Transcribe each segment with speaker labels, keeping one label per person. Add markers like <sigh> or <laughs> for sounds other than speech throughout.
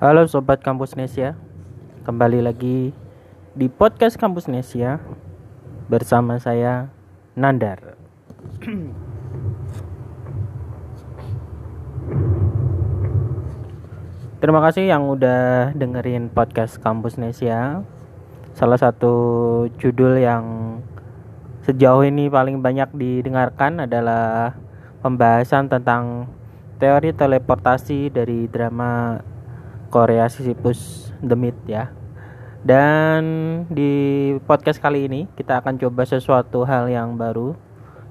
Speaker 1: Halo Sobat Kampus Nesia. Kembali lagi di podcast Kampus Nesia Bersama saya Nandar. Terima kasih yang udah dengerin podcast Kampus Nesia. Salah satu judul yang sejauh ini paling banyak didengarkan adalah pembahasan tentang teori teleportasi dari drama Korea Sisyphus The Myth ya. Dan di podcast kali ini kita akan coba sesuatu hal yang baru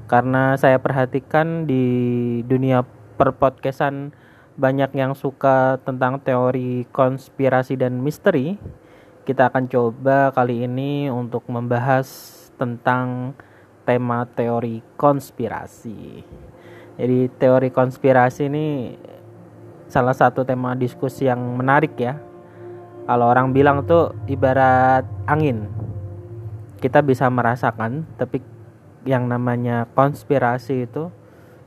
Speaker 1: karena saya perhatikan di dunia perpodcastan banyak yang suka tentang teori konspirasi dan misteri. Kita akan coba kali ini untuk membahas tentang tema teori konspirasi. Jadi teori konspirasi ini salah satu tema diskusi yang menarik ya. Kalau orang bilang tuh ibarat angin. Kita bisa merasakan, tapi yang namanya konspirasi itu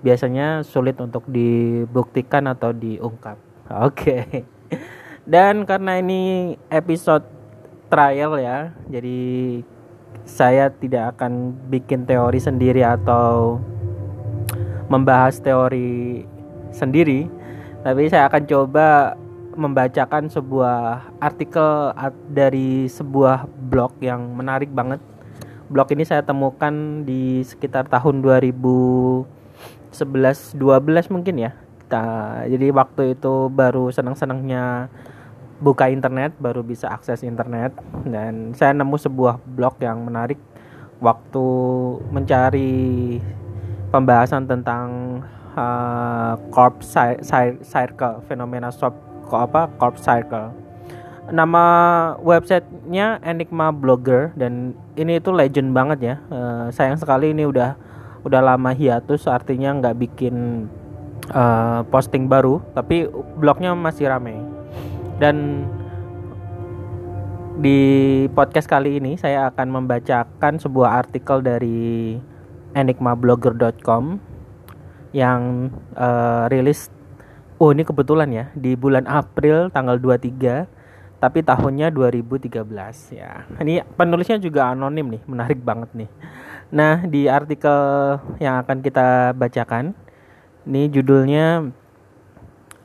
Speaker 1: biasanya sulit untuk dibuktikan atau diungkap. <laughs> Oke. Okay. Dan karena ini episode trial ya, jadi saya tidak akan bikin teori sendiri atau membahas teori sendiri tapi saya akan coba membacakan sebuah artikel dari sebuah blog yang menarik banget. Blog ini saya temukan di sekitar tahun 2011 12 mungkin ya. Jadi waktu itu baru senang-senangnya buka internet, baru bisa akses internet dan saya nemu sebuah blog yang menarik waktu mencari pembahasan tentang uh, corp circle fenomena sub apa corp circle. Nama websitenya Enigma Blogger dan ini itu legend banget ya. Uh, sayang sekali ini udah udah lama hiatus artinya nggak bikin uh, posting baru tapi blognya masih ramai dan di podcast kali ini saya akan membacakan sebuah artikel dari enigmablogger.com yang uh, rilis oh ini kebetulan ya di bulan April tanggal 23 tapi tahunnya 2013 ya. Ini penulisnya juga anonim nih, menarik banget nih. Nah, di artikel yang akan kita bacakan ini judulnya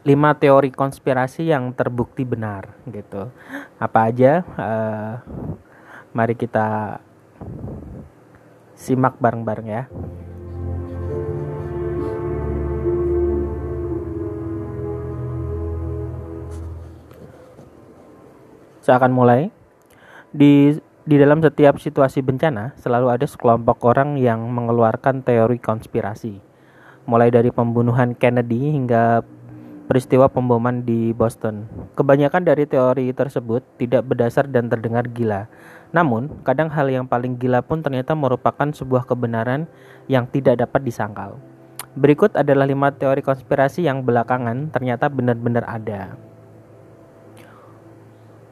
Speaker 1: 5 teori konspirasi yang terbukti benar gitu. Apa aja? Uh, mari kita simak bareng-bareng ya. Saya akan mulai. Di di dalam setiap situasi bencana selalu ada sekelompok orang yang mengeluarkan teori konspirasi. Mulai dari pembunuhan Kennedy hingga peristiwa pemboman di Boston. Kebanyakan dari teori tersebut tidak berdasar dan terdengar gila. Namun, kadang hal yang paling gila pun ternyata merupakan sebuah kebenaran yang tidak dapat disangkal. Berikut adalah lima teori konspirasi yang belakangan ternyata benar-benar ada.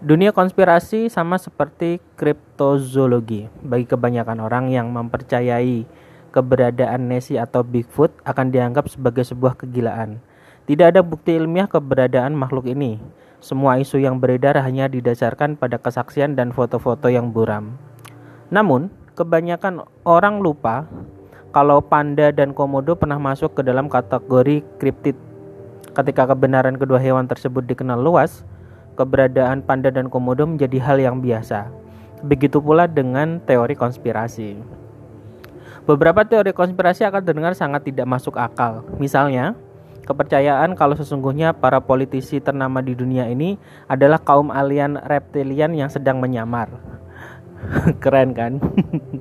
Speaker 1: Dunia konspirasi sama seperti kriptozoologi. Bagi kebanyakan orang yang mempercayai keberadaan Nessie atau Bigfoot akan dianggap sebagai sebuah kegilaan. Tidak ada bukti ilmiah keberadaan makhluk ini. Semua isu yang beredar hanya didasarkan pada kesaksian dan foto-foto yang buram. Namun, kebanyakan orang lupa kalau panda dan komodo pernah masuk ke dalam kategori kriptid. Ketika kebenaran kedua hewan tersebut dikenal luas, keberadaan panda dan komodo menjadi hal yang biasa. Begitu pula dengan teori konspirasi. Beberapa teori konspirasi akan terdengar sangat tidak masuk akal. Misalnya, kepercayaan kalau sesungguhnya para politisi ternama di dunia ini adalah kaum alien reptilian yang sedang menyamar. <laughs> Keren kan?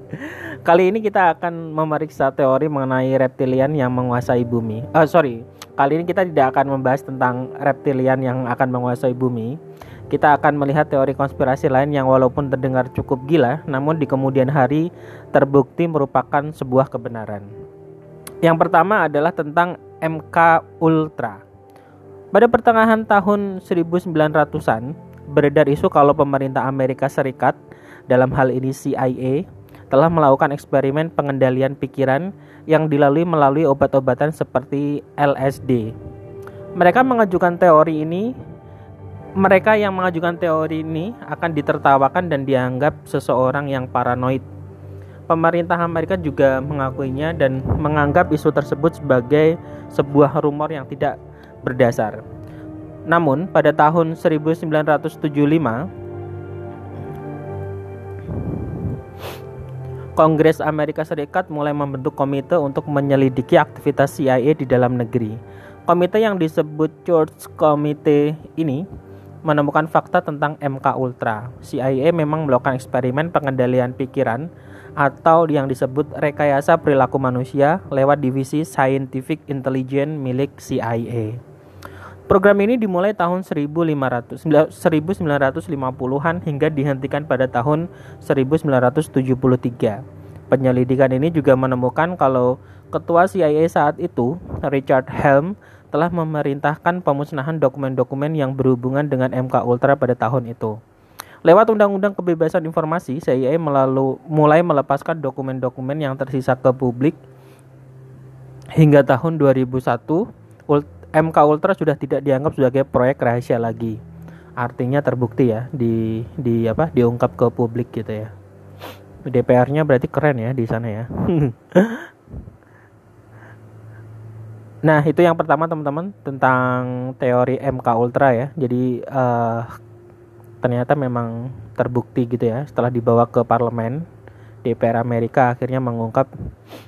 Speaker 1: <laughs> Kali ini kita akan memeriksa teori mengenai reptilian yang menguasai bumi. Oh, sorry, Kali ini kita tidak akan membahas tentang reptilian yang akan menguasai bumi. Kita akan melihat teori konspirasi lain yang walaupun terdengar cukup gila, namun di kemudian hari terbukti merupakan sebuah kebenaran. Yang pertama adalah tentang MK Ultra. Pada pertengahan tahun 1900-an, beredar isu kalau pemerintah Amerika Serikat, dalam hal ini CIA, telah melakukan eksperimen pengendalian pikiran yang dilalui melalui obat-obatan seperti LSD. Mereka mengajukan teori ini mereka yang mengajukan teori ini akan ditertawakan dan dianggap seseorang yang paranoid. Pemerintah Amerika juga mengakuinya dan menganggap isu tersebut sebagai sebuah rumor yang tidak berdasar. Namun, pada tahun 1975, Kongres Amerika Serikat mulai membentuk komite untuk menyelidiki aktivitas CIA di dalam negeri. Komite yang disebut Church Committee ini menemukan fakta tentang MK Ultra. CIA memang melakukan eksperimen pengendalian pikiran atau yang disebut rekayasa perilaku manusia lewat divisi Scientific Intelligence milik CIA. Program ini dimulai tahun 1500, 1950-an hingga dihentikan pada tahun 1973. Penyelidikan ini juga menemukan kalau ketua CIA saat itu, Richard Helm, telah memerintahkan pemusnahan dokumen-dokumen yang berhubungan dengan MK Ultra pada tahun itu. Lewat Undang-Undang Kebebasan Informasi, CIA melalu, mulai melepaskan dokumen-dokumen yang tersisa ke publik hingga tahun 2001. MK Ultra sudah tidak dianggap sebagai proyek rahasia lagi. Artinya terbukti ya di di apa diungkap ke publik gitu ya. DPR-nya berarti keren ya di sana ya. <laughs> Nah, itu yang pertama teman-teman tentang teori MK Ultra ya. Jadi uh, ternyata memang terbukti gitu ya setelah dibawa ke parlemen DPR Amerika akhirnya mengungkap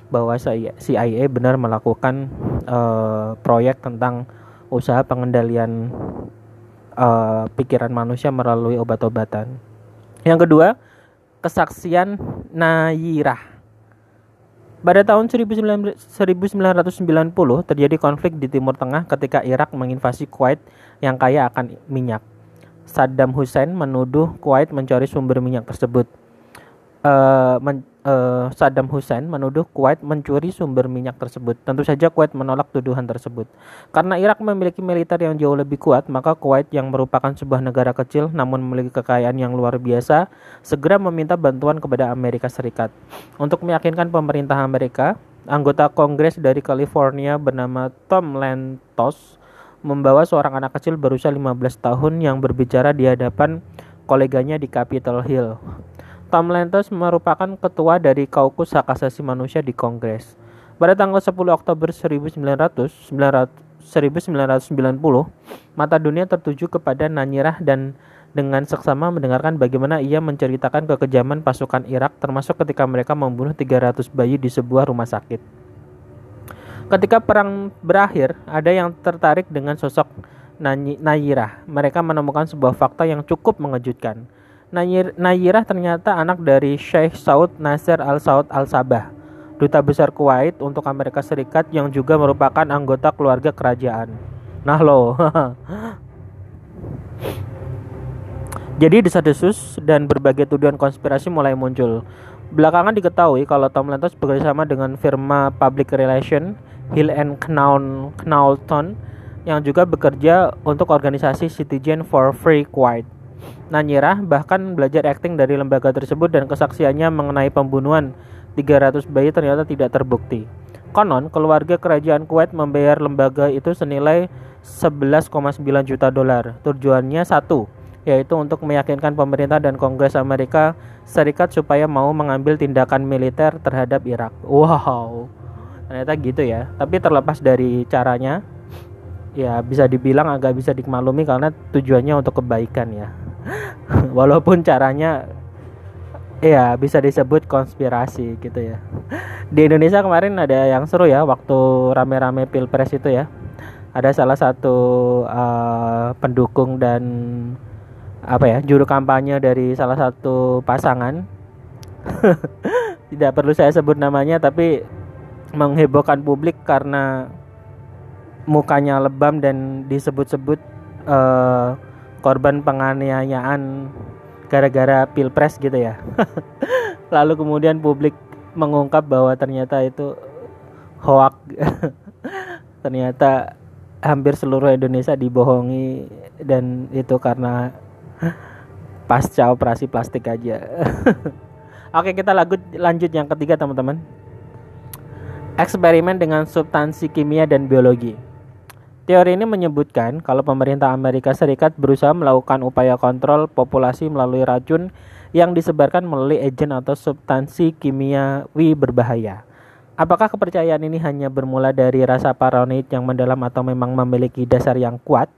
Speaker 1: bahwa CIA benar melakukan uh, proyek tentang usaha pengendalian uh, pikiran manusia melalui obat-obatan. Yang kedua, kesaksian Nayirah pada tahun 1990 terjadi konflik di Timur Tengah ketika Irak menginvasi Kuwait yang kaya akan minyak. Saddam Hussein menuduh Kuwait mencuri sumber minyak tersebut. Uh, men, uh, Saddam Hussein menuduh Kuwait mencuri sumber minyak tersebut. Tentu saja Kuwait menolak tuduhan tersebut. Karena Irak memiliki militer yang jauh lebih kuat, maka Kuwait yang merupakan sebuah negara kecil namun memiliki kekayaan yang luar biasa, segera meminta bantuan kepada Amerika Serikat. Untuk meyakinkan pemerintah Amerika, anggota Kongres dari California bernama Tom Lantos membawa seorang anak kecil berusia 15 tahun yang berbicara di hadapan koleganya di Capitol Hill. Tom Lantos merupakan ketua dari Kaukus Hak Asasi Manusia di Kongres. Pada tanggal 10 Oktober 1900, 1990, mata dunia tertuju kepada Nanyirah dan dengan seksama mendengarkan bagaimana ia menceritakan kekejaman pasukan Irak termasuk ketika mereka membunuh 300 bayi di sebuah rumah sakit. Ketika perang berakhir, ada yang tertarik dengan sosok Nayirah. Mereka menemukan sebuah fakta yang cukup mengejutkan Nayirah ternyata anak dari Sheikh Saud Nasser Al Saud Al Sabah, duta besar Kuwait untuk Amerika Serikat yang juga merupakan anggota keluarga kerajaan. Nah lo. <laughs> Jadi desas-desus dan berbagai tuduhan konspirasi mulai muncul. Belakangan diketahui kalau Tom Lantos bekerjasama dengan firma public relation Hill and Knowlton yang juga bekerja untuk organisasi Citizen for Free Kuwait. Nanyirah bahkan belajar akting dari lembaga tersebut dan kesaksiannya mengenai pembunuhan 300 bayi ternyata tidak terbukti. Konon, keluarga kerajaan Kuwait membayar lembaga itu senilai 11,9 juta dolar. Tujuannya satu, yaitu untuk meyakinkan pemerintah dan Kongres Amerika Serikat supaya mau mengambil tindakan militer terhadap Irak. Wow, ternyata gitu ya. Tapi terlepas dari caranya, ya bisa dibilang agak bisa dimaklumi karena tujuannya untuk kebaikan ya. <laughs> walaupun caranya ya bisa disebut konspirasi gitu ya. Di Indonesia kemarin ada yang seru ya waktu rame-rame pilpres itu ya. Ada salah satu uh, pendukung dan apa ya juru kampanye dari salah satu pasangan. <laughs> Tidak perlu saya sebut namanya tapi menghebohkan publik karena mukanya lebam dan disebut-sebut uh, korban penganiayaan gara-gara pilpres gitu ya. <laughs> Lalu kemudian publik mengungkap bahwa ternyata itu hoak. <laughs> ternyata hampir seluruh Indonesia dibohongi dan itu karena <laughs> pasca operasi plastik aja. Oke, kita lanjut lanjut yang ketiga teman-teman. Eksperimen dengan substansi kimia dan biologi. Teori ini menyebutkan kalau pemerintah Amerika Serikat berusaha melakukan upaya kontrol populasi melalui racun yang disebarkan melalui agen atau substansi kimiawi berbahaya. Apakah kepercayaan ini hanya bermula dari rasa paranoid yang mendalam atau memang memiliki dasar yang kuat?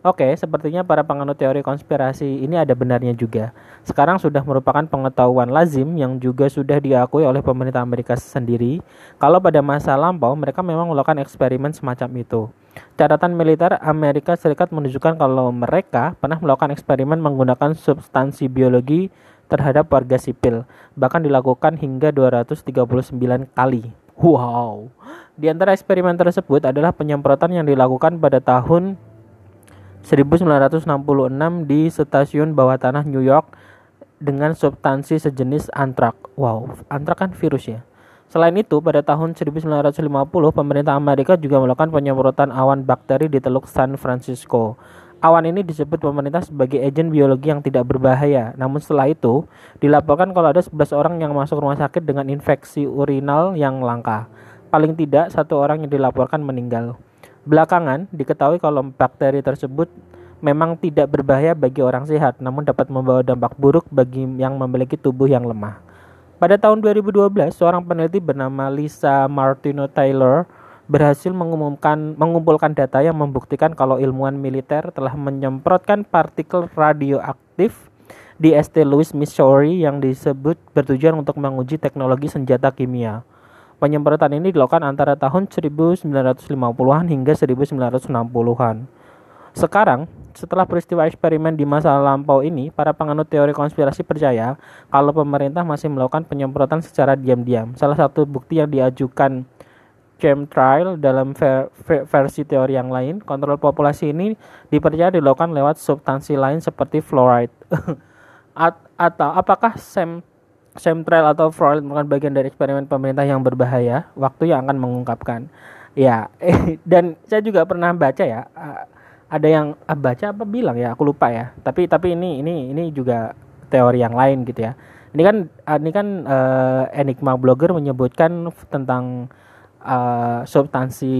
Speaker 1: Oke, sepertinya para penganut teori konspirasi ini ada benarnya juga. Sekarang sudah merupakan pengetahuan lazim yang juga sudah diakui oleh pemerintah Amerika sendiri kalau pada masa lampau mereka memang melakukan eksperimen semacam itu. Catatan militer Amerika Serikat menunjukkan kalau mereka pernah melakukan eksperimen menggunakan substansi biologi terhadap warga sipil, bahkan dilakukan hingga 239 kali. Wow. Di antara eksperimen tersebut adalah penyemprotan yang dilakukan pada tahun 1966 di stasiun bawah tanah New York dengan substansi sejenis antrak. Wow, antrak kan virus ya. Selain itu, pada tahun 1950, pemerintah Amerika juga melakukan penyemprotan awan bakteri di Teluk San Francisco. Awan ini disebut pemerintah sebagai agen biologi yang tidak berbahaya. Namun setelah itu, dilaporkan kalau ada 11 orang yang masuk rumah sakit dengan infeksi urinal yang langka. Paling tidak, satu orang yang dilaporkan meninggal. Belakangan diketahui kalau bakteri tersebut memang tidak berbahaya bagi orang sehat, namun dapat membawa dampak buruk bagi yang memiliki tubuh yang lemah. Pada tahun 2012, seorang peneliti bernama Lisa Martino Taylor berhasil mengumumkan mengumpulkan data yang membuktikan kalau ilmuwan militer telah menyemprotkan partikel radioaktif di St. Louis, Missouri yang disebut bertujuan untuk menguji teknologi senjata kimia. Penyemprotan ini dilakukan antara tahun 1950-an hingga 1960-an. Sekarang, setelah peristiwa eksperimen di masa lampau ini, para penganut teori konspirasi percaya kalau pemerintah masih melakukan penyemprotan secara diam-diam. Salah satu bukti yang diajukan chemtrail dalam ver ver versi teori yang lain, kontrol populasi ini dipercaya dilakukan lewat substansi lain seperti fluoride. <laughs> At atau apakah sem chemtrail atau fraud merupakan bagian dari eksperimen pemerintah yang berbahaya. Waktu yang akan mengungkapkan. Ya, <laughs> dan saya juga pernah baca ya, ada yang ah, baca apa bilang ya, aku lupa ya. Tapi tapi ini ini ini juga teori yang lain gitu ya. Ini kan ah, ini kan uh, Enigma blogger menyebutkan tentang uh, substansi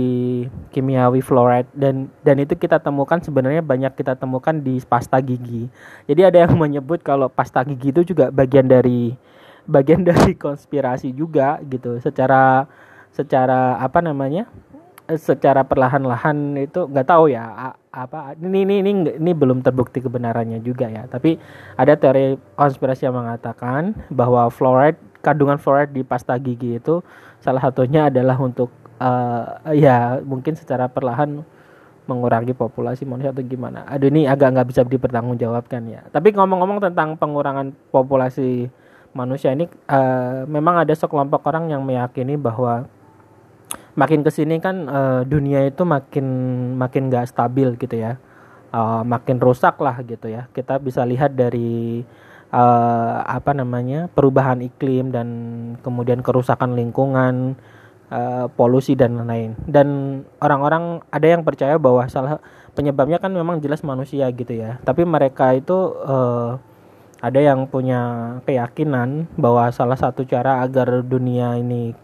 Speaker 1: kimiawi fluoride dan dan itu kita temukan sebenarnya banyak kita temukan di pasta gigi. Jadi ada yang <laughs> menyebut kalau pasta gigi itu juga bagian dari bagian <laughs> dari konspirasi juga gitu secara secara apa namanya secara perlahan-lahan itu nggak tahu ya apa ini ini ini ini belum terbukti kebenarannya juga ya tapi ada teori konspirasi yang mengatakan bahwa fluoride kandungan fluoride di pasta gigi itu salah satunya adalah untuk uh, ya mungkin secara perlahan mengurangi populasi manusia atau gimana. Aduh ini agak nggak bisa dipertanggungjawabkan ya. Tapi ngomong-ngomong tentang pengurangan populasi manusia ini uh, memang ada sekelompok orang yang meyakini bahwa makin ke sini kan uh, dunia itu makin makin gak stabil gitu ya. Uh, makin rusak lah gitu ya. Kita bisa lihat dari uh, apa namanya perubahan iklim dan kemudian kerusakan lingkungan uh, polusi dan lain-lain. Dan orang-orang ada yang percaya bahwa salah penyebabnya kan memang jelas manusia gitu ya. Tapi mereka itu uh, ada yang punya keyakinan bahwa salah satu cara agar dunia ini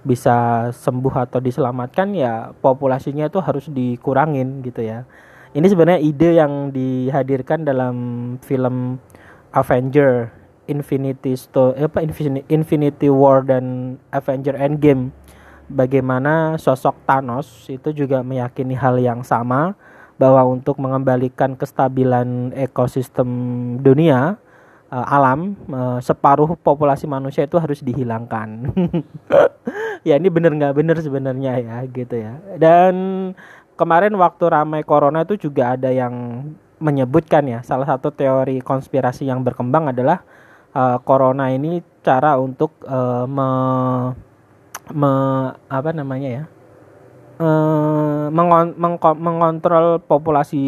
Speaker 1: bisa sembuh atau diselamatkan ya populasinya itu harus dikurangin gitu ya. Ini sebenarnya ide yang dihadirkan dalam film Avenger Infinity Sto apa Infinity War dan Avenger Endgame. Bagaimana sosok Thanos itu juga meyakini hal yang sama bahwa untuk mengembalikan kestabilan ekosistem dunia uh, alam uh, separuh populasi manusia itu harus dihilangkan. <laughs> ya ini bener nggak bener sebenarnya ya gitu ya. Dan kemarin waktu ramai corona itu juga ada yang menyebutkan ya salah satu teori konspirasi yang berkembang adalah uh, corona ini cara untuk uh, me, me apa namanya ya uh, mengon, mengontrol populasi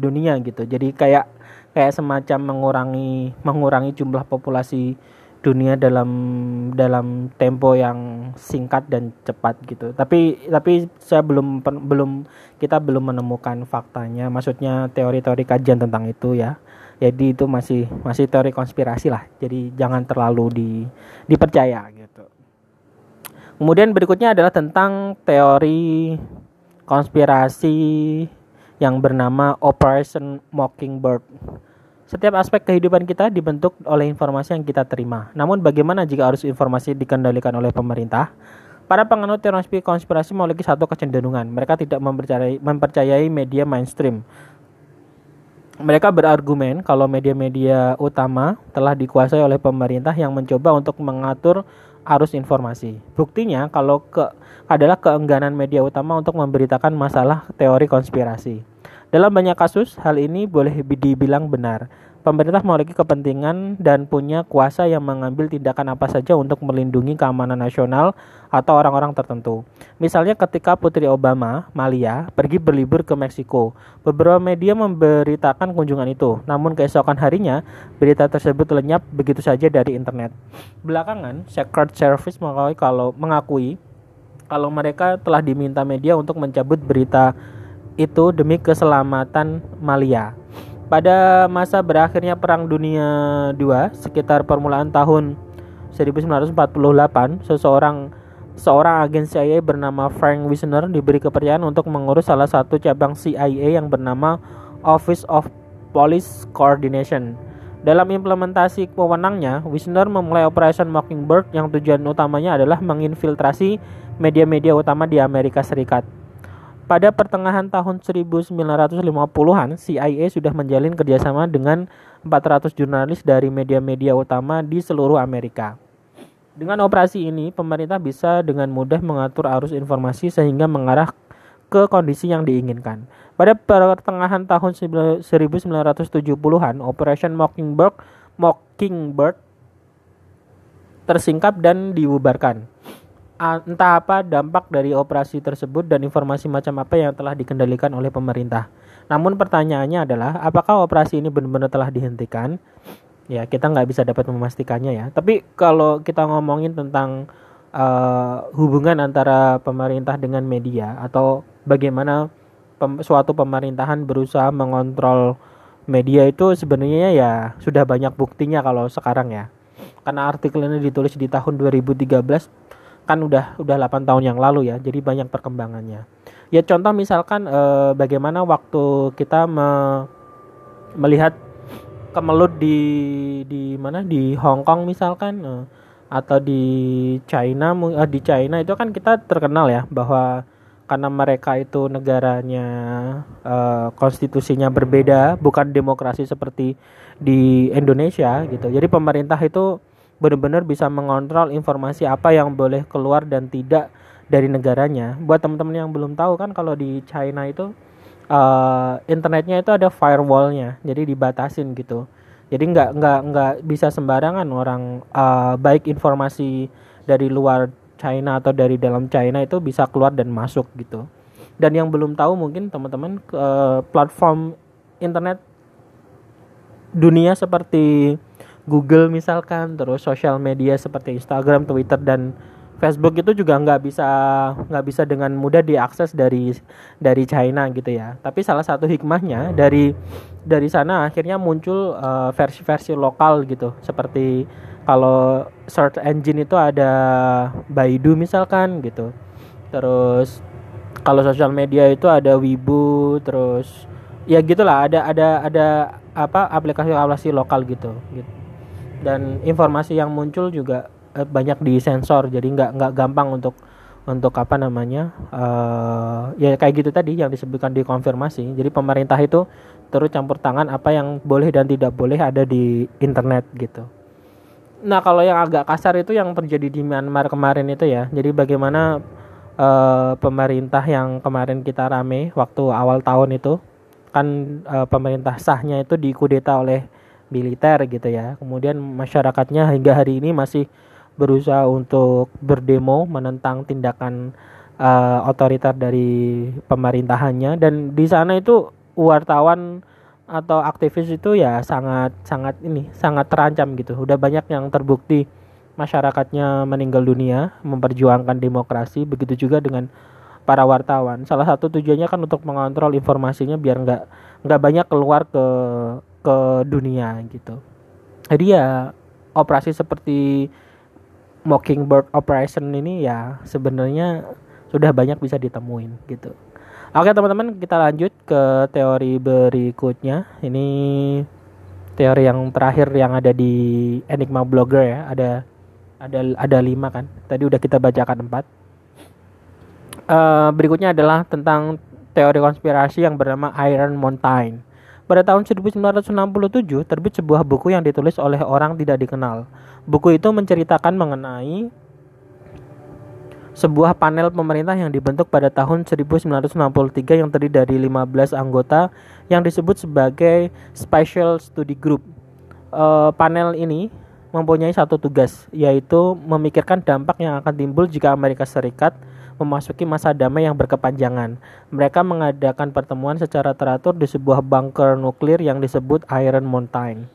Speaker 1: dunia gitu. Jadi kayak kayak semacam mengurangi mengurangi jumlah populasi dunia dalam dalam tempo yang singkat dan cepat gitu. Tapi tapi saya belum belum kita belum menemukan faktanya. Maksudnya teori-teori kajian tentang itu ya. Jadi itu masih masih teori konspirasi lah. Jadi jangan terlalu di dipercaya gitu. Kemudian berikutnya adalah tentang teori konspirasi yang bernama Operation Mockingbird. Setiap aspek kehidupan kita dibentuk oleh informasi yang kita terima. Namun bagaimana jika arus informasi dikendalikan oleh pemerintah? Para penganut teori konspirasi memiliki satu kecenderungan. Mereka tidak mempercayai, mempercayai media mainstream. Mereka berargumen kalau media-media utama telah dikuasai oleh pemerintah yang mencoba untuk mengatur arus informasi. Buktinya kalau ke adalah keengganan media utama untuk memberitakan masalah teori konspirasi. Dalam banyak kasus, hal ini boleh dibilang benar. Pemerintah memiliki kepentingan dan punya kuasa yang mengambil tindakan apa saja untuk melindungi keamanan nasional atau orang-orang tertentu. Misalnya ketika Putri Obama, Malia, pergi berlibur ke Meksiko. Beberapa media memberitakan kunjungan itu, namun keesokan harinya berita tersebut lenyap begitu saja dari internet. Belakangan, Secret Service mengakui kalau mengakui kalau mereka telah diminta media untuk mencabut berita itu demi keselamatan Malia. Pada masa berakhirnya Perang Dunia II, sekitar permulaan tahun 1948, seseorang seorang agen CIA bernama Frank Wisner diberi kepercayaan untuk mengurus salah satu cabang CIA yang bernama Office of Police Coordination. Dalam implementasi wewenangnya, Wisner memulai Operation Mockingbird yang tujuan utamanya adalah menginfiltrasi media-media utama di Amerika Serikat. Pada pertengahan tahun 1950-an, CIA sudah menjalin kerjasama dengan 400 jurnalis dari media-media utama di seluruh Amerika. Dengan operasi ini, pemerintah bisa dengan mudah mengatur arus informasi sehingga mengarah ke kondisi yang diinginkan. Pada pertengahan tahun 1970-an, Operation Mockingbird, Mockingbird tersingkap dan dibubarkan entah apa dampak dari operasi tersebut dan informasi macam apa yang telah dikendalikan oleh pemerintah. Namun pertanyaannya adalah apakah operasi ini benar-benar telah dihentikan? Ya kita nggak bisa dapat memastikannya ya. Tapi kalau kita ngomongin tentang uh, hubungan antara pemerintah dengan media atau bagaimana pem suatu pemerintahan berusaha mengontrol media itu sebenarnya ya sudah banyak buktinya kalau sekarang ya. Karena artikel ini ditulis di tahun 2013 kan udah udah 8 tahun yang lalu ya jadi banyak perkembangannya. Ya contoh misalkan eh, bagaimana waktu kita me, melihat kemelut di di mana? Di Hong Kong misalkan eh, atau di China eh, di China itu kan kita terkenal ya bahwa karena mereka itu negaranya eh, konstitusinya berbeda bukan demokrasi seperti di Indonesia gitu. Jadi pemerintah itu benar-benar bisa mengontrol informasi apa yang boleh keluar dan tidak dari negaranya. Buat teman-teman yang belum tahu kan kalau di China itu uh, internetnya itu ada firewallnya, jadi dibatasin gitu. Jadi nggak nggak nggak bisa sembarangan orang uh, baik informasi dari luar China atau dari dalam China itu bisa keluar dan masuk gitu. Dan yang belum tahu mungkin teman-teman uh, platform internet dunia seperti Google misalkan terus sosial media seperti Instagram, Twitter dan Facebook itu juga nggak bisa nggak bisa dengan mudah diakses dari dari China gitu ya. Tapi salah satu hikmahnya dari dari sana akhirnya muncul eh, versi-versi uh, lokal gitu. Seperti kalau search engine itu ada Baidu misalkan gitu. Terus kalau sosial media itu ada Weibo, terus ya gitulah ada ada ada apa aplikasi-aplikasi lokal gitu gitu dan informasi yang muncul juga uh, banyak disensor. Jadi nggak nggak gampang untuk untuk apa namanya uh, ya kayak gitu tadi yang disebutkan di konfirmasi. Jadi pemerintah itu terus campur tangan apa yang boleh dan tidak boleh ada di internet gitu. Nah kalau yang agak kasar itu yang terjadi di Myanmar kemarin itu ya. Jadi bagaimana uh, pemerintah yang kemarin kita rame waktu awal tahun itu kan uh, pemerintah sahnya itu dikudeta oleh militer gitu ya. Kemudian masyarakatnya hingga hari ini masih berusaha untuk berdemo menentang tindakan uh, otoriter dari pemerintahannya dan di sana itu wartawan atau aktivis itu ya sangat sangat ini sangat terancam gitu. Udah banyak yang terbukti masyarakatnya meninggal dunia memperjuangkan demokrasi begitu juga dengan para wartawan. Salah satu tujuannya kan untuk mengontrol informasinya biar nggak nggak banyak keluar ke ke dunia gitu. Jadi ya operasi seperti Mockingbird Operation ini ya sebenarnya sudah banyak bisa ditemuin gitu. Oke teman-teman kita lanjut ke teori berikutnya. Ini teori yang terakhir yang ada di Enigma Blogger ya. Ada ada ada lima kan. Tadi udah kita bacakan empat. Uh, berikutnya adalah tentang teori konspirasi yang bernama Iron Mountain. Pada tahun 1967 terbit sebuah buku yang ditulis oleh orang tidak dikenal. Buku itu menceritakan mengenai sebuah panel pemerintah yang dibentuk pada tahun 1963 yang terdiri dari 15 anggota yang disebut sebagai Special Study Group. Uh, panel ini mempunyai satu tugas, yaitu memikirkan dampak yang akan timbul jika Amerika Serikat memasuki masa damai yang berkepanjangan. Mereka mengadakan pertemuan secara teratur di sebuah bunker nuklir yang disebut Iron Mountain.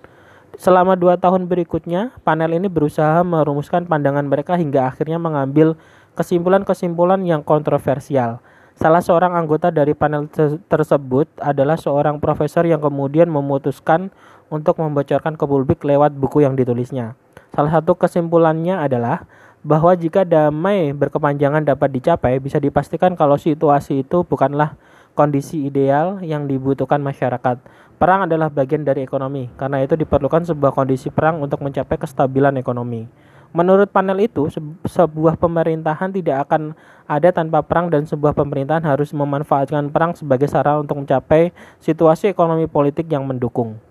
Speaker 1: Selama dua tahun berikutnya, panel ini berusaha merumuskan pandangan mereka hingga akhirnya mengambil kesimpulan-kesimpulan yang kontroversial. Salah seorang anggota dari panel tersebut adalah seorang profesor yang kemudian memutuskan untuk membocorkan ke publik lewat buku yang ditulisnya. Salah satu kesimpulannya adalah bahwa jika damai berkepanjangan dapat dicapai, bisa dipastikan kalau situasi itu bukanlah kondisi ideal yang dibutuhkan masyarakat. Perang adalah bagian dari ekonomi, karena itu diperlukan sebuah kondisi perang untuk mencapai kestabilan ekonomi. Menurut panel itu, sebuah pemerintahan tidak akan ada tanpa perang dan sebuah pemerintahan harus memanfaatkan perang sebagai sarana untuk mencapai situasi ekonomi politik yang mendukung.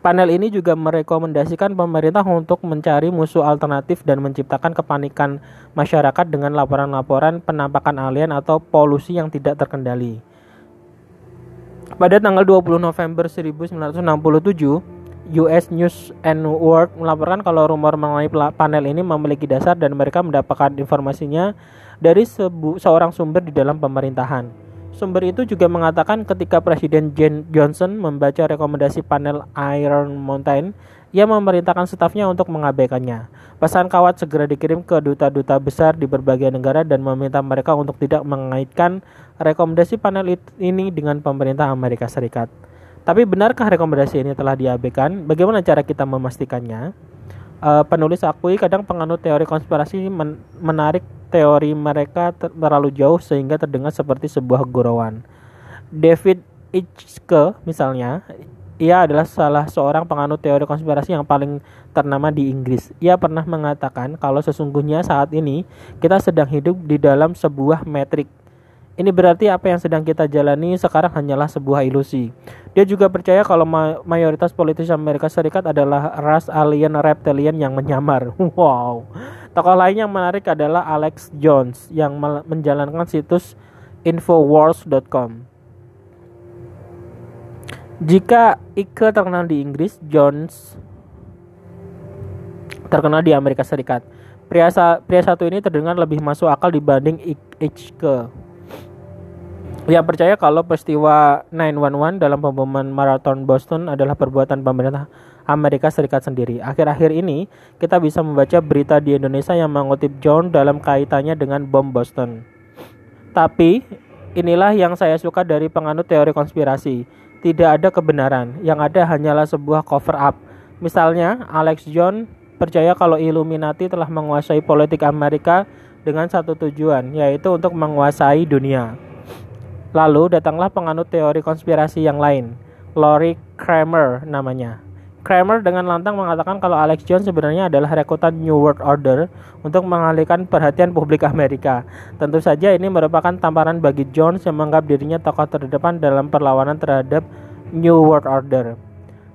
Speaker 1: Panel ini juga merekomendasikan pemerintah untuk mencari musuh alternatif dan menciptakan kepanikan masyarakat dengan laporan-laporan penampakan alien atau polusi yang tidak terkendali. Pada tanggal 20 November 1967, US News and World melaporkan kalau rumor mengenai panel ini memiliki dasar dan mereka mendapatkan informasinya dari seorang sumber di dalam pemerintahan. Sumber itu juga mengatakan ketika Presiden Jen Johnson membaca rekomendasi panel Iron Mountain, ia memerintahkan stafnya untuk mengabaikannya. Pesan kawat segera dikirim ke duta-duta besar di berbagai negara dan meminta mereka untuk tidak mengaitkan rekomendasi panel ini dengan pemerintah Amerika Serikat. Tapi benarkah rekomendasi ini telah diabaikan? Bagaimana cara kita memastikannya? Uh, penulis akui kadang penganut teori konspirasi men menarik teori mereka terlalu jauh sehingga terdengar seperti sebuah gurauan. David Icke misalnya, ia adalah salah seorang penganut teori konspirasi yang paling ternama di Inggris. Ia pernah mengatakan kalau sesungguhnya saat ini kita sedang hidup di dalam sebuah metrik. Ini berarti apa yang sedang kita jalani sekarang hanyalah sebuah ilusi. Dia juga percaya kalau mayoritas politisi Amerika Serikat adalah ras alien reptilian yang menyamar. <laughs> Wow. Tokoh lain yang menarik adalah Alex Jones yang menjalankan situs infowars.com. Jika Ike terkenal di Inggris, Jones terkenal di Amerika Serikat. Pria, pria satu ini terdengar lebih masuk akal dibanding Ike. Yang percaya kalau peristiwa 911 dalam pemboman maraton Boston adalah perbuatan pemerintah Amerika Serikat sendiri. Akhir-akhir ini kita bisa membaca berita di Indonesia yang mengutip John dalam kaitannya dengan bom Boston. Tapi inilah yang saya suka dari penganut teori konspirasi. Tidak ada kebenaran, yang ada hanyalah sebuah cover up. Misalnya, Alex John percaya kalau Illuminati telah menguasai politik Amerika dengan satu tujuan, yaitu untuk menguasai dunia. Lalu datanglah penganut teori konspirasi yang lain, Lori Kramer namanya. Kramer dengan lantang mengatakan kalau Alex Jones sebenarnya adalah rekrutan New World Order untuk mengalihkan perhatian publik Amerika. Tentu saja ini merupakan tamparan bagi Jones yang menganggap dirinya tokoh terdepan dalam perlawanan terhadap New World Order.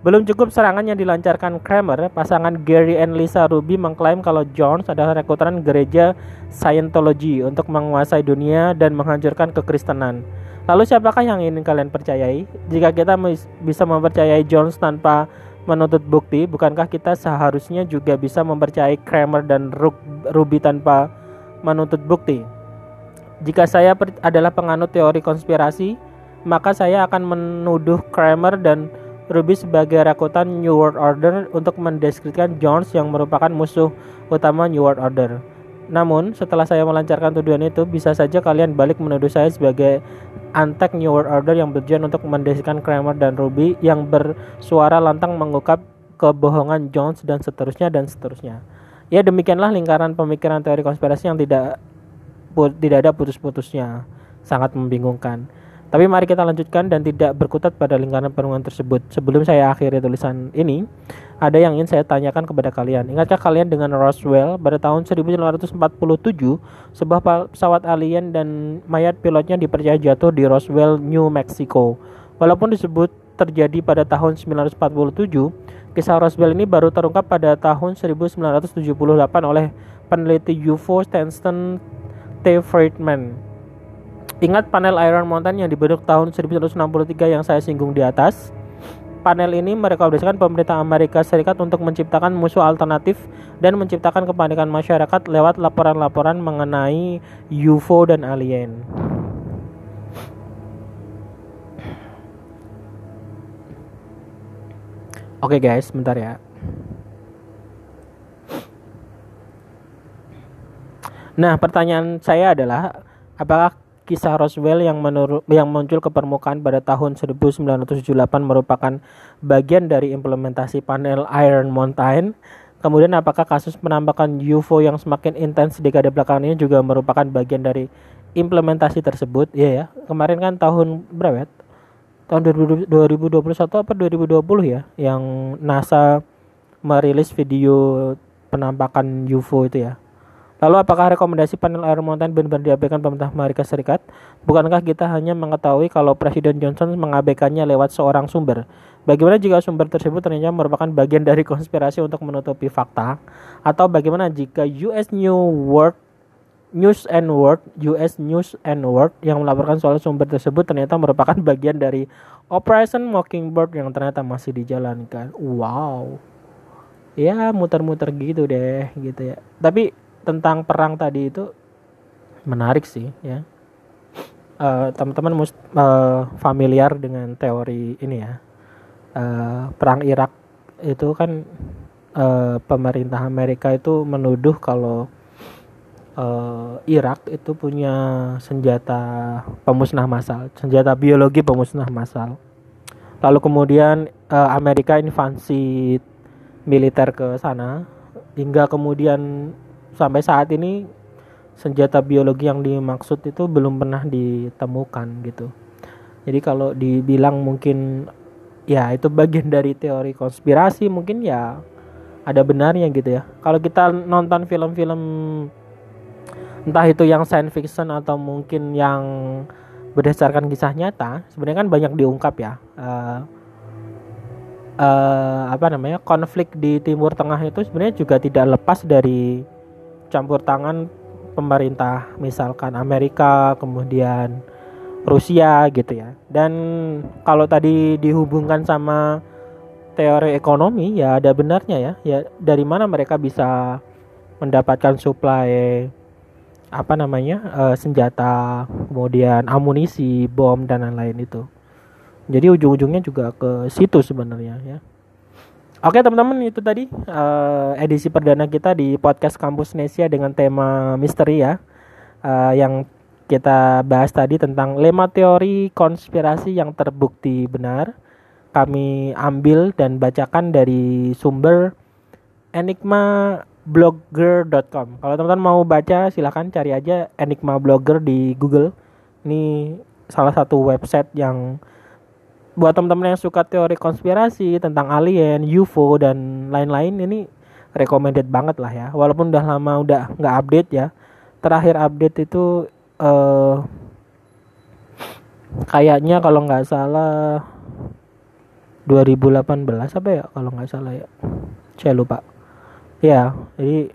Speaker 1: Belum cukup serangan yang dilancarkan Kramer, pasangan Gary and Lisa Ruby mengklaim kalau Jones adalah rekrutan gereja Scientology untuk menguasai dunia dan menghancurkan kekristenan. Lalu siapakah yang ingin kalian percayai? Jika kita bisa mempercayai Jones tanpa menuntut bukti, bukankah kita seharusnya juga bisa mempercayai Kramer dan Ruby tanpa menuntut bukti? Jika saya adalah penganut teori konspirasi, maka saya akan menuduh Kramer dan Ruby sebagai rakutan New World Order untuk mendeskripsikan Jones yang merupakan musuh utama New World Order. Namun, setelah saya melancarkan tuduhan itu, bisa saja kalian balik menuduh saya sebagai antek New World Order yang berjuang untuk mendeskripsikan Kramer dan Ruby yang bersuara lantang mengungkap kebohongan Jones dan seterusnya dan seterusnya. Ya demikianlah lingkaran pemikiran teori konspirasi yang tidak tidak ada putus-putusnya. sangat membingungkan. Tapi mari kita lanjutkan dan tidak berkutat pada lingkaran perenungan tersebut. Sebelum saya akhiri tulisan ini, ada yang ingin saya tanyakan kepada kalian. Ingatkah kalian dengan Roswell pada tahun 1947 sebuah pesawat alien dan mayat pilotnya dipercaya jatuh di Roswell, New Mexico. Walaupun disebut terjadi pada tahun 1947, kisah Roswell ini baru terungkap pada tahun 1978 oleh peneliti UFO Stanton T. Friedman Ingat panel Iron Mountain yang dibentuk tahun 1963 yang saya singgung di atas? Panel ini merekomendasikan pemerintah Amerika Serikat untuk menciptakan musuh alternatif dan menciptakan kepanikan masyarakat lewat laporan-laporan mengenai UFO dan alien. Oke okay guys, bentar ya. Nah, pertanyaan saya adalah apakah kisah Roswell yang menurut yang muncul ke permukaan pada tahun 1978 merupakan bagian dari implementasi panel Iron Mountain. Kemudian apakah kasus penampakan UFO yang semakin intens di dekade belakangan ini juga merupakan bagian dari implementasi tersebut? Iya ya. Kemarin kan tahun berapa ya? Tahun 2021 apa 2020 ya yang NASA merilis video penampakan UFO itu ya Lalu apakah rekomendasi panel Air Mountain benar-benar diabaikan pemerintah Amerika Serikat? Bukankah kita hanya mengetahui kalau Presiden Johnson mengabaikannya lewat seorang sumber? Bagaimana jika sumber tersebut ternyata merupakan bagian dari konspirasi untuk menutupi fakta? Atau bagaimana jika US New World News and World, US News and World yang melaporkan soal sumber tersebut ternyata merupakan bagian dari Operation Mockingbird yang ternyata masih dijalankan. Wow. Ya, muter-muter gitu deh, gitu ya. Tapi tentang perang tadi itu menarik sih ya. Uh, teman-teman uh, familiar dengan teori ini ya. Uh, perang Irak itu kan uh, pemerintah Amerika itu menuduh kalau uh, Irak itu punya senjata pemusnah massal senjata biologi pemusnah massal. Lalu kemudian uh, Amerika invasi militer ke sana hingga kemudian sampai saat ini senjata biologi yang dimaksud itu belum pernah ditemukan gitu. Jadi kalau dibilang mungkin ya itu bagian dari teori konspirasi mungkin ya ada benarnya gitu ya. Kalau kita nonton film-film entah itu yang science fiction atau mungkin yang berdasarkan kisah nyata, sebenarnya kan banyak diungkap ya. Uh, uh, apa namanya konflik di Timur Tengah itu sebenarnya juga tidak lepas dari campur tangan pemerintah misalkan Amerika kemudian Rusia gitu ya. Dan kalau tadi dihubungkan sama teori ekonomi ya ada benarnya ya. Ya dari mana mereka bisa mendapatkan suplai apa namanya uh, senjata kemudian amunisi bom dan lain-lain itu. Jadi ujung-ujungnya juga ke situ sebenarnya ya Oke teman-teman itu tadi uh, edisi perdana kita di podcast Kampus Nesia dengan tema misteri ya uh, yang kita bahas tadi tentang lima teori konspirasi yang terbukti benar. Kami ambil dan bacakan dari sumber enigmablogger.com. Kalau teman-teman mau baca silahkan cari aja Enigma Blogger di Google. Ini salah satu website yang buat teman-teman yang suka teori konspirasi tentang alien, UFO dan lain-lain ini recommended banget lah ya. Walaupun udah lama udah nggak update ya. Terakhir update itu uh, kayaknya kalau nggak salah 2018 apa ya kalau nggak salah ya. Saya lupa. Ya, jadi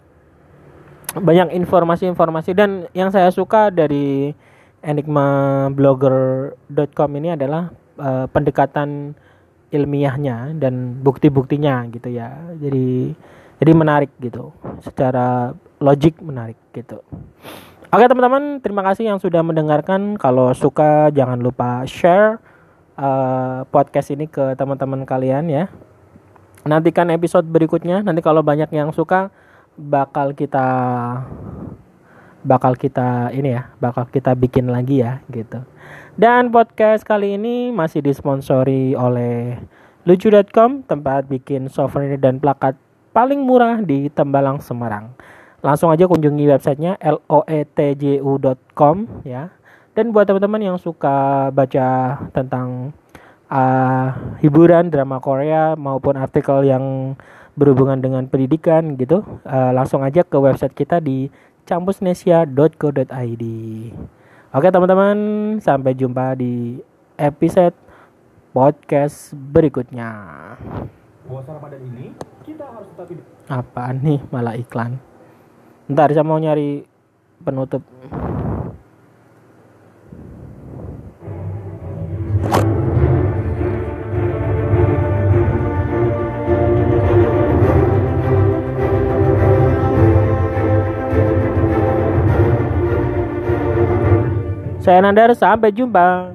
Speaker 1: banyak informasi-informasi dan yang saya suka dari enigmablogger.com ini adalah uh, pendekatan ilmiahnya dan bukti-buktinya gitu ya. Jadi jadi menarik gitu. Secara logik menarik gitu. Oke teman-teman, terima kasih yang sudah mendengarkan. Kalau suka jangan lupa share uh, podcast ini ke teman-teman kalian ya. Nantikan episode berikutnya. Nanti kalau banyak yang suka bakal kita bakal kita ini ya, bakal kita bikin lagi ya gitu. Dan podcast kali ini masih disponsori oleh lucu.com, tempat bikin souvenir dan plakat paling murah di Tembalang Semarang. Langsung aja kunjungi websitenya loetju.com ya. Dan buat teman-teman yang suka baca tentang uh, hiburan drama Korea maupun artikel yang berhubungan dengan pendidikan gitu, uh, langsung aja ke website kita di campusnesia.co.id. Oke teman-teman, sampai jumpa di episode podcast berikutnya. Puasa Ramadan ini kita harus tetap hidup. Apaan nih malah iklan? Ntar saya mau nyari penutup. Saya Nandar, sampai jumpa.